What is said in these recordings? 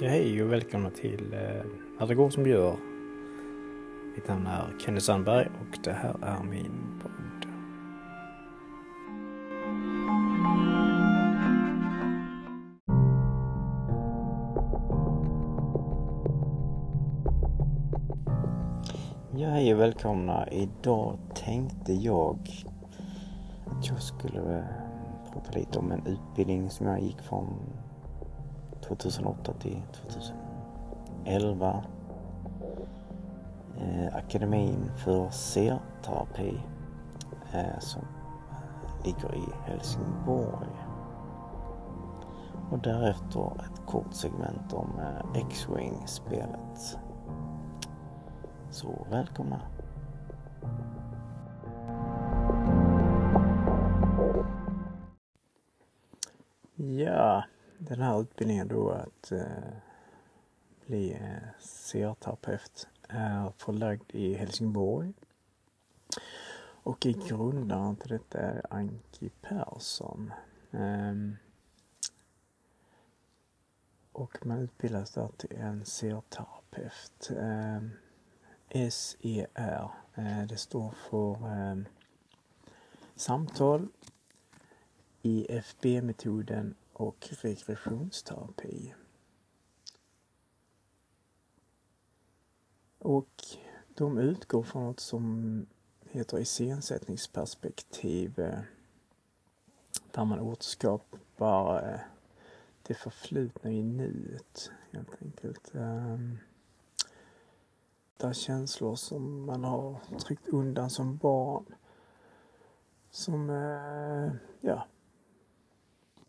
Ja, hej och välkomna till eh, När det går som det gör. Mitt namn är Kenny Sandberg och det här är min podd. Ja, hej och välkomna. Idag tänkte jag att jag skulle eh, prata lite om en utbildning som jag gick från 2008 till 2011. Eh, Akademin för serterapi eh, som eh, ligger i Helsingborg. Och därefter ett kort segment om eh, X-Wing-spelet. Så välkomna! Ja, den här utbildningen då att eh, bli eh, CR-terapeut är eh, förlagd i Helsingborg. Och i grundaren till detta är Anki Persson. Um, och man utbildas där till en CR-terapeut. Um, ehm, SER, uh, eh, det står för um, samtal, IFB-metoden och regressionsterapi. Och de utgår från något som heter iscensättningsperspektiv där man återskapar eh, det förflutna i nuet helt enkelt. Ehm, där känslor som man har tryckt undan som barn som eh, ja,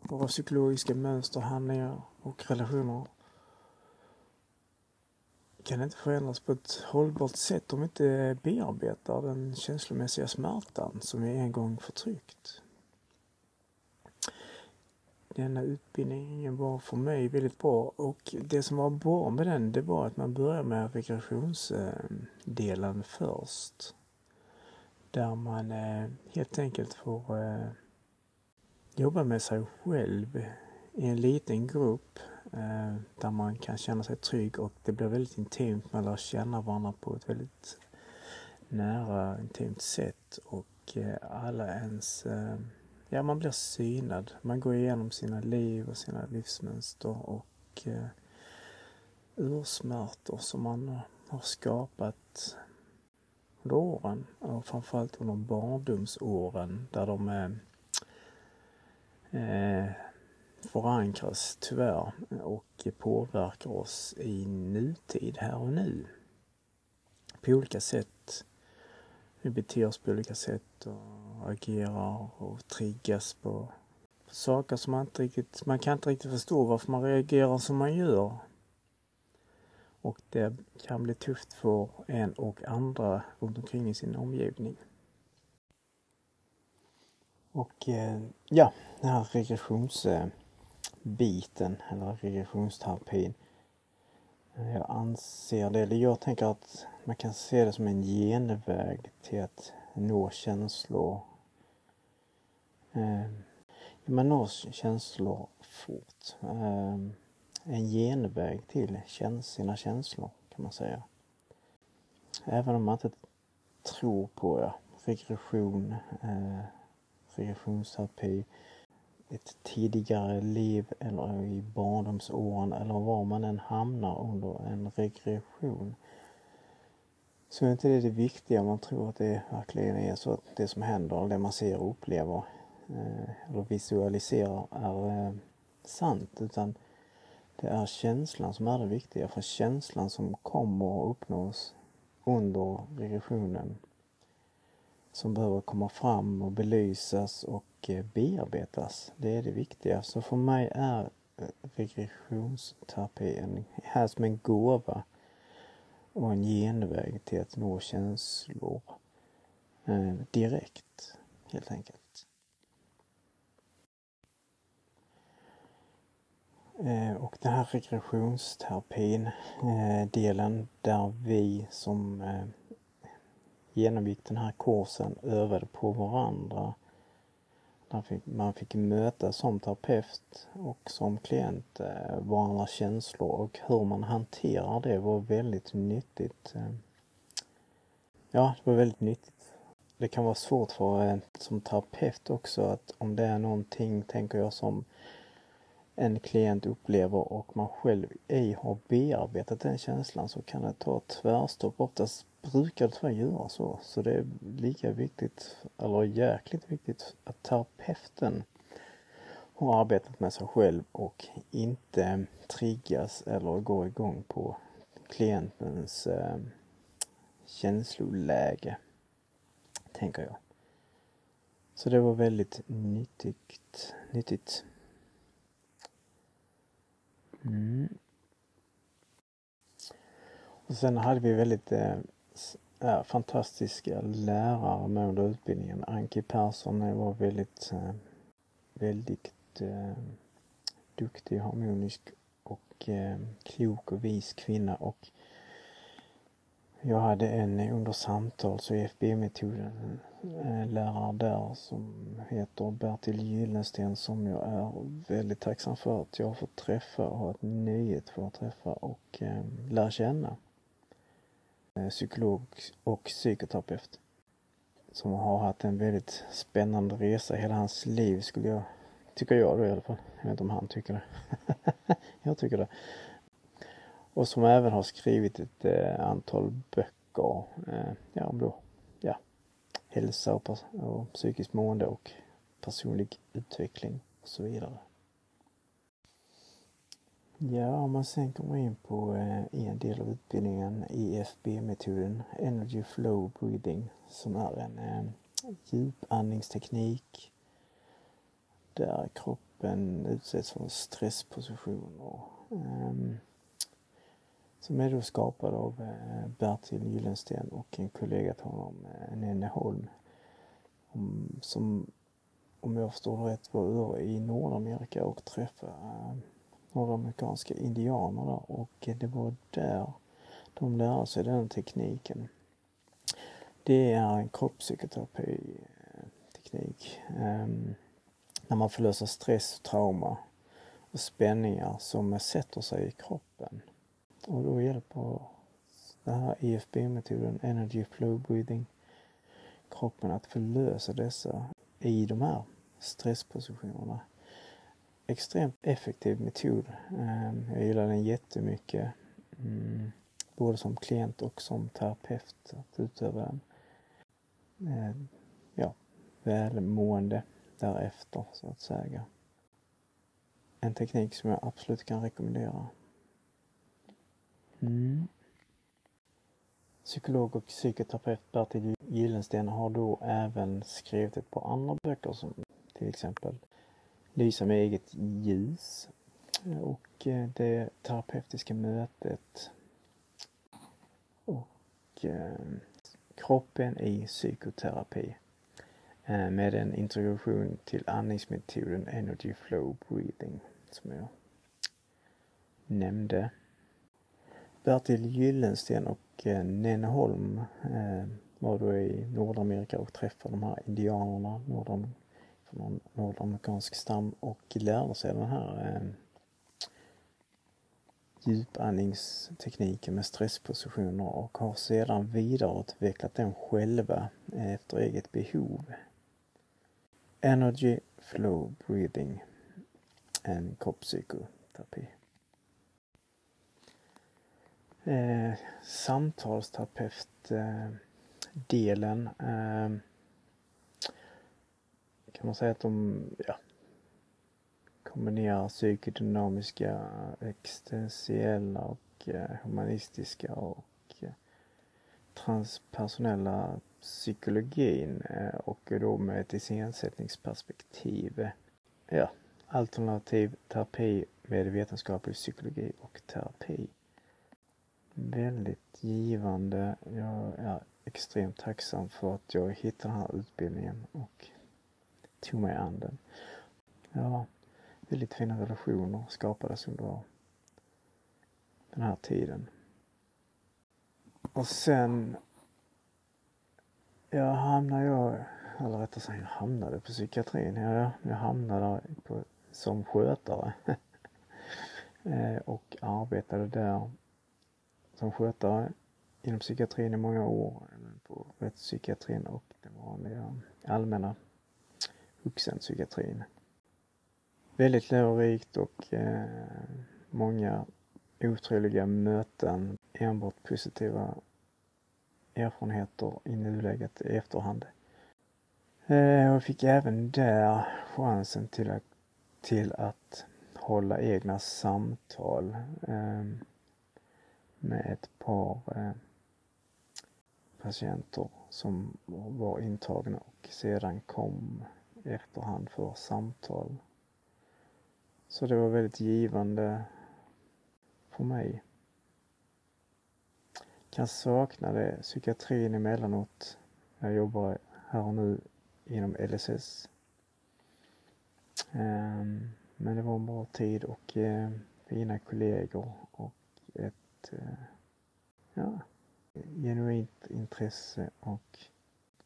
våra psykologiska mönster, handlingar och relationer kan inte förändras på ett hållbart sätt om vi inte bearbetar den känslomässiga smärtan som vi en gång förtryckt. Denna utbildning var för mig väldigt bra och det som var bra med den det var att man börjar med regressionsdelen först. Där man eh, helt enkelt får eh, jobba med sig själv i en liten grupp eh, där man kan känna sig trygg och det blir väldigt intimt. Man lär känna varandra på ett väldigt nära, intimt sätt och eh, alla ens, eh, ja man blir synad. Man går igenom sina liv och sina livsmönster och eh, ursmärtor som man har skapat under åren och framförallt under barndomsåren där de är eh, förankras tyvärr och påverkar oss i nutid, här och nu. På olika sätt. Vi beter oss på olika sätt och agerar och triggas på saker som man inte riktigt, man kan inte riktigt förstå varför man reagerar som man gör. Och det kan bli tufft för en och andra runt omkring i sin omgivning. Och eh, ja, den här regressionsbiten eller regressionsterapin. Jag anser det, eller jag tänker att man kan se det som en genväg till att nå känslor. Eh, man når känslor fort. Eh, en genväg till sina känslor kan man säga. Även om man inte tror på ja, regression, eh, regressionsterapi, ett tidigare liv eller i barndomsåren eller var man än hamnar under en regression. Så är inte det det viktiga. Man tror att det verkligen är så att det som händer, det man ser och upplever eh, eller visualiserar är eh, sant. Utan det är känslan som är det viktiga. För känslan som kommer att uppnås under regressionen som behöver komma fram och belysas och eh, bearbetas. Det är det viktiga. Så för mig är eh, regressionsterapi en, här som en gåva och en genväg till att nå känslor eh, direkt, helt enkelt. Eh, och den här regressionsterapin, eh, delen där vi som eh, genomgick den här kursen övade på varandra fick, man fick möta som terapeut och som klient eh, varandras känslor och hur man hanterar det var väldigt nyttigt. Eh. Ja, det var väldigt nyttigt. Det kan vara svårt för en som terapeut också att om det är någonting, tänker jag, som en klient upplever och man själv ej har bearbetat den känslan så kan det ta tvärstopp. Oftast brukar det tyvärr göra så. Så det är lika viktigt, eller jäkligt viktigt, att terapeuten har arbetat med sig själv och inte triggas eller går igång på klientens eh, känsloläge, tänker jag. Så det var väldigt nyttigt. nyttigt. Mm. Och sen hade vi väldigt eh, är fantastiska lärare med under utbildningen. Anki Persson var väldigt, eh, väldigt eh, duktig, harmonisk och eh, klok och vis kvinna och jag hade en under samtal, så EFB-metoden eh, lärare där som heter Bertil Gyllensten som jag är väldigt tacksam för att jag har fått träffa och har ett nöje att få träffa och eh, lära känna. Eh, psykolog och psykoterapeut. Som har haft en väldigt spännande resa hela hans liv skulle jag, tycker jag då i alla fall. Jag vet inte om han tycker det. jag tycker det. Och som även har skrivit ett eh, antal böcker, eh, ja om då, ja, hälsa och, och psykiskt mående och personlig utveckling och så vidare. Ja, om man sen kommer in på eh, en del av utbildningen, EFB-metoden, Energy Flow Breathing, som är en eh, djupandningsteknik där kroppen utsätts för stresspositioner. Ehm, som är då skapad av eh, Bertil Gyllensten och en kollega till honom, Nenne Holm. Som, om jag förstår det rätt, var i Nordamerika och träffade nordamerikanska indianer där och det var där de lärde sig den tekniken. Det är en kroppspsykoterapi-teknik. Eh, um, ehm, när man förlöser stress, trauma och spänningar som sätter sig i kroppen. Och då hjälper den här EFB-metoden, Energy Flow Breathing, kroppen att förlösa dessa i de här stresspositionerna extremt effektiv metod. Ehm, jag gillar den jättemycket. Mm, både som klient och som terapeut att utöva den. Ehm, ja, välmående därefter så att säga. En teknik som jag absolut kan rekommendera. Mm. Psykolog och psykoterapeut Bertil Gyllensten har då även skrivit ett par andra böcker som till exempel lysa med eget ljus. Och eh, det terapeutiska mötet. Och eh, kroppen i psykoterapi. Eh, med en introduktion till andningsmetoden Energy Flow Breathing som jag nämnde. Bertil Gyllensten och Nene Holm var då i Nordamerika och träffade de här indianerna, nordamerikanerna från någon nordamerikansk stam och lärde sig den här eh, djupandningstekniken med stresspositioner och har sedan vidareutvecklat den själva eh, efter eget behov. Energy Flow Breathing, en kroppspsykoterapi. Eh, samtalsterapeut eh, delen eh, kan man säga att de ja, kombinerar psykodynamiska, existentiella och eh, humanistiska och eh, transpersonella psykologin eh, och då med ett iscensättningsperspektiv. Eh, ja, alternativ terapi med vetenskaplig psykologi och terapi. Väldigt givande. Jag är extremt tacksam för att jag hittade den här utbildningen och tog mig an den. Ja, väldigt fina relationer skapades under den här tiden. Och sen ja, hamnade jag eller rättare sagt jag hamnade på psykiatrin. Ja, jag hamnade på, som skötare eh, och arbetade där som skötare inom psykiatrin i många år, på rättspsykiatrin och den vanliga allmänna vuxenpsykiatrin. Väldigt lärorikt och eh, många otroliga möten, enbart positiva erfarenheter i nuläget i efterhand. Eh, jag fick även där chansen till att, till att hålla egna samtal eh, med ett par eh, patienter som var intagna och sedan kom efterhand för samtal. Så det var väldigt givande för mig. Kan sakna det, psykiatrin emellanåt. Jag jobbar här och nu inom LSS. Ehm, men det var en bra tid och eh, fina kollegor och ett eh, ja, genuint intresse och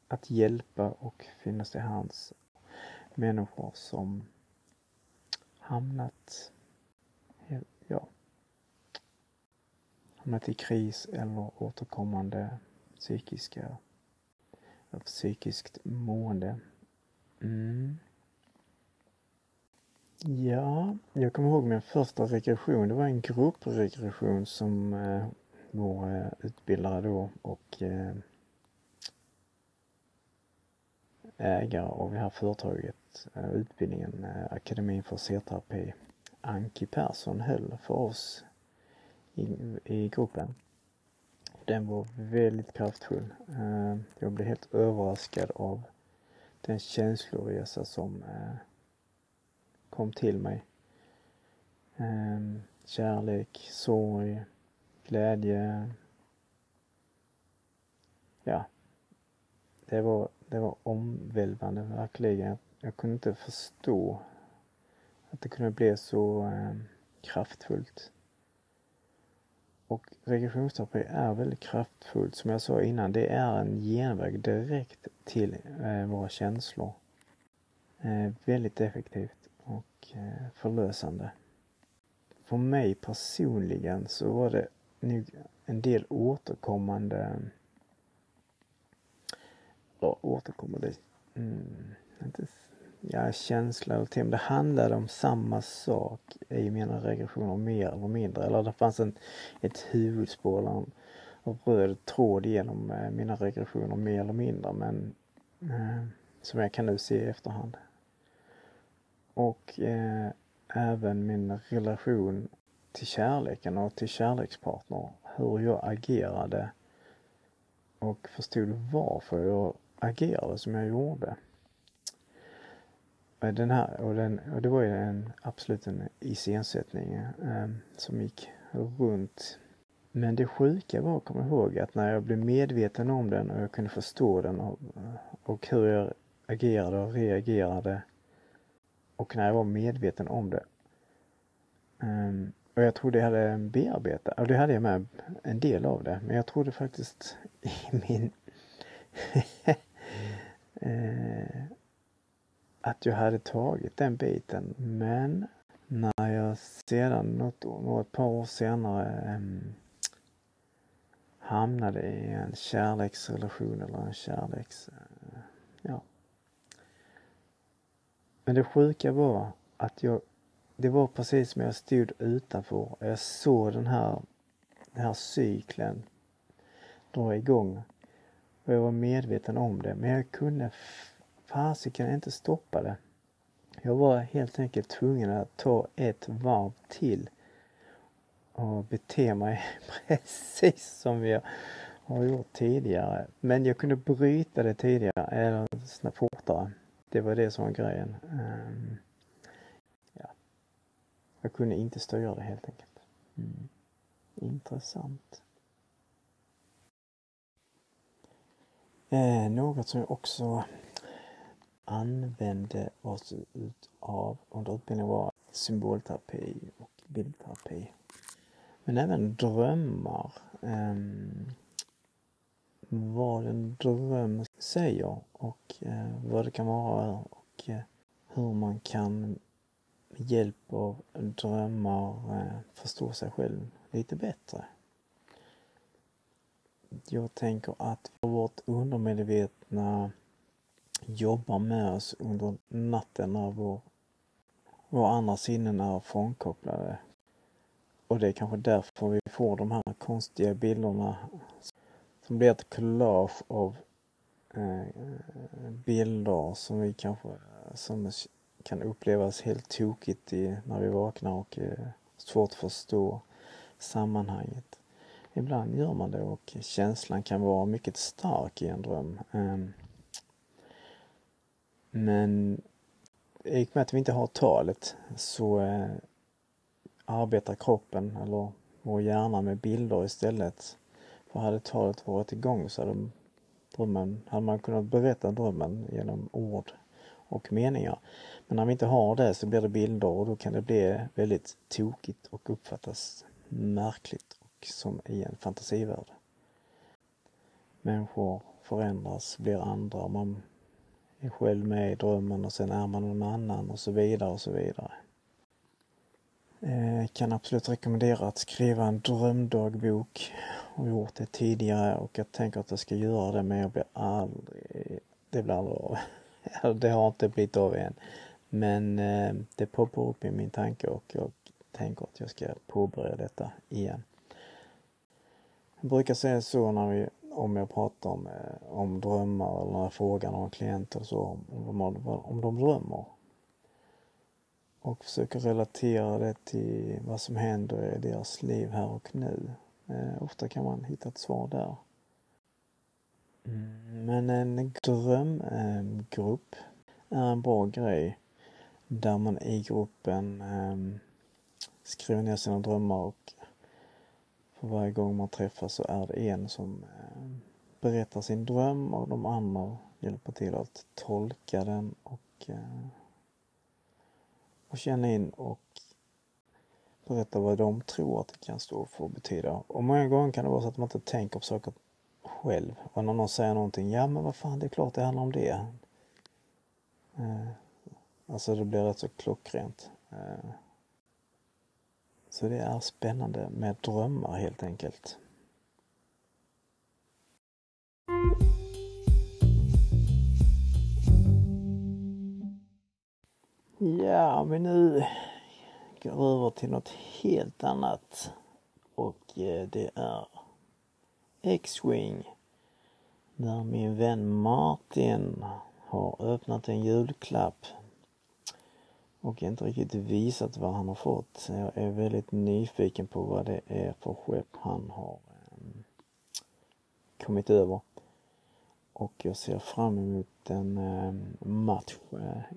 att hjälpa och finnas till hands människor som hamnat, ja, hamnat i kris eller återkommande psykiska, psykiskt mående. Mm. Ja, jag kommer ihåg min första regression. Det var en gruppregression som eh, vår eh, utbildare då och eh, ägare av det här företaget, eh, utbildningen eh, Akademin för C-terapi, Anki Persson höll för oss i, i gruppen. Den var väldigt kraftfull. Eh, jag blev helt överraskad av den känsloresa som kom till mig. Kärlek, sorg, glädje. Ja, det var det var omvälvande verkligen. Jag kunde inte förstå att det kunde bli så eh, kraftfullt. Och regressionsterapi är väldigt kraftfullt. Som jag sa innan, det är en genväg direkt till eh, våra känslor. Eh, väldigt effektivt och eh, förlösande. För mig personligen så var det nog en del återkommande ja, återkommer dit. mm, inte, ja, känsla och tema. Det handlade om samma sak i mina regressioner mer eller mindre. Eller det fanns en, ett huvudspår eller en röd tråd genom eh, mina regressioner mer eller mindre men eh, som jag kan nu se i efterhand. Och eh, även min relation till kärleken och till kärlekspartner. Hur jag agerade och förstod varför jag agerade som jag gjorde. Eh, den här, och, den, och det var ju en, absolut en iscensättning eh, som gick runt. Men det sjuka var, kom ihåg, att när jag blev medveten om den och jag kunde förstå den och, och hur jag agerade och reagerade och när jag var medveten om det. Um, och jag trodde jag hade bearbetat, och det hade jag med en del av det, men jag trodde faktiskt i min eh, att jag hade tagit den biten. Men när jag sedan, något, något par år senare, eh, hamnade i en kärleksrelation eller en kärleks... Eh, ja. Men det sjuka var att jag, det var precis som jag stod utanför och jag såg den här, den här cykeln dra igång och jag var medveten om det men jag kunde fasiken inte stoppa det. Jag var helt enkelt tvungen att ta ett varv till och bete mig precis som vi har gjort tidigare. Men jag kunde bryta det tidigare, eller snabbt fortare. Det var det som var grejen. Um, ja. Jag kunde inte styra det helt enkelt. Mm. Intressant. Eh, något som jag också använde oss av under utbildningen var symbolterapi och bildterapi. Men även drömmar. Eh, vad en dröm säger och eh, vad det kan vara och eh, hur man kan med hjälp av drömmar eh, förstå sig själv lite bättre. Jag tänker att vårt undermedvetna jobbar med oss under natten när vår, våra andra sinnen är frånkopplade. Och det är kanske därför vi får de här konstiga bilderna som blir ett collage av eh, bilder som vi kanske som kan upplevas helt tokigt i, när vi vaknar och eh, svårt att förstå sammanhanget. Ibland gör man det och känslan kan vara mycket stark i en dröm. Ehm, men i och med att vi inte har talet så eh, arbetar kroppen eller vår hjärna med bilder istället. För hade talet varit igång så hade, drömmen, hade man kunnat berätta drömmen genom ord och meningar. Men när vi inte har det så blir det bilder och då kan det bli väldigt tokigt och uppfattas märkligt och som i en fantasivärld. Människor förändras, blir andra, man är själv med i drömmen och sen är man någon annan och så vidare och så vidare. Jag kan absolut rekommendera att skriva en drömdagbok. Jag har gjort det tidigare och jag tänker att jag ska göra det men jag blir aldrig, det blir aldrig av. det har inte blivit av än. Men eh, det poppar upp i min tanke och jag tänker att jag ska påbörja detta igen. Jag brukar säga så när vi om jag pratar om, eh, om drömmar eller när jag frågar några klienter så om, om, om de drömmer. Och försöker relatera det till vad som händer i deras liv här och nu. Eh, ofta kan man hitta ett svar där. Mm, men en drömgrupp eh, är en bra grej där man i gruppen eh, skriver ner sina drömmar och och varje gång man träffas så är det en som eh, berättar sin dröm och de andra hjälper till att tolka den och, eh, och känna in och berätta vad de tror att det kan stå för och betyda. Och många gånger kan det vara så att man inte tänker på saker själv. Och när någon säger någonting, ja men vad fan det är klart det handlar om det. Eh, alltså det blir rätt så klockrent. Eh, så det är spännande med drömmar helt enkelt. Ja, om vi nu går över till något helt annat och eh, det är X-Wing. Där min vän Martin har öppnat en julklapp och inte riktigt visat vad han har fått. Jag är väldigt nyfiken på vad det är för skepp han har ehm, kommit över. Och jag ser fram emot en ehm, match, eh,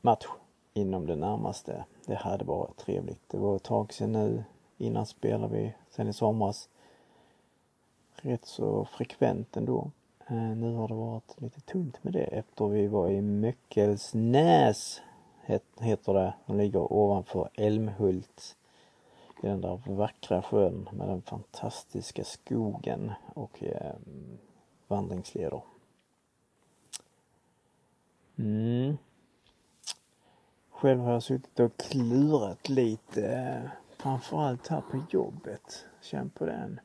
match inom det närmaste. Det hade varit trevligt. Det var ett tag sedan nu. Innan spelade vi sen i somras. Rätt så frekvent ändå. Eh, nu har det varit lite tunt med det efter vi var i Möckelsnäs heter det. Den ligger ovanför Älmhult. I den där vackra sjön med den fantastiska skogen och eh, vandringsleder. Mm. Själv har jag suttit och klurat lite, eh, framförallt här på jobbet. Känn på den.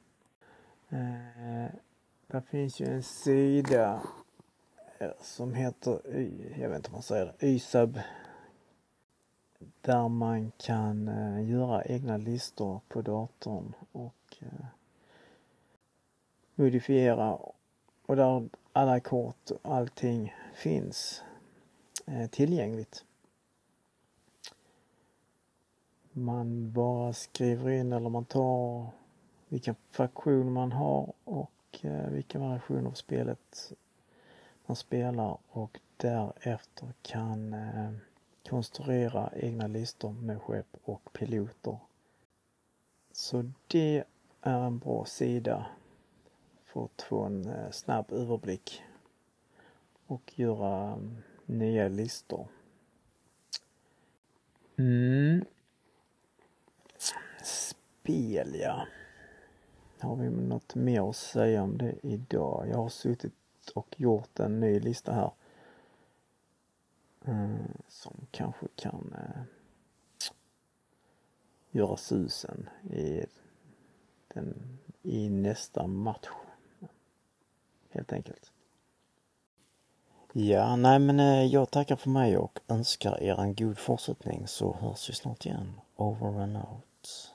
Eh, där finns ju en sida eh, som heter, jag vet inte om man säger det, YSAB där man kan eh, göra egna listor på datorn och eh, modifiera och där alla kort och allting finns eh, tillgängligt. Man bara skriver in eller man tar vilken fraktion man har och eh, vilken variation av spelet man spelar och därefter kan eh, konstruera egna listor med skepp och piloter. Så det är en bra sida för att få en eh, snabb överblick och göra mm, nya listor. Mm. Spel ja. har vi något mer att säga om det idag? Jag har suttit och gjort en ny lista här. Eh, som kanske kan eh, göra susen i, den, i nästa match. Helt enkelt. Ja, nej men eh, jag tackar för mig och önskar er en god fortsättning så hörs vi snart igen. Over and out.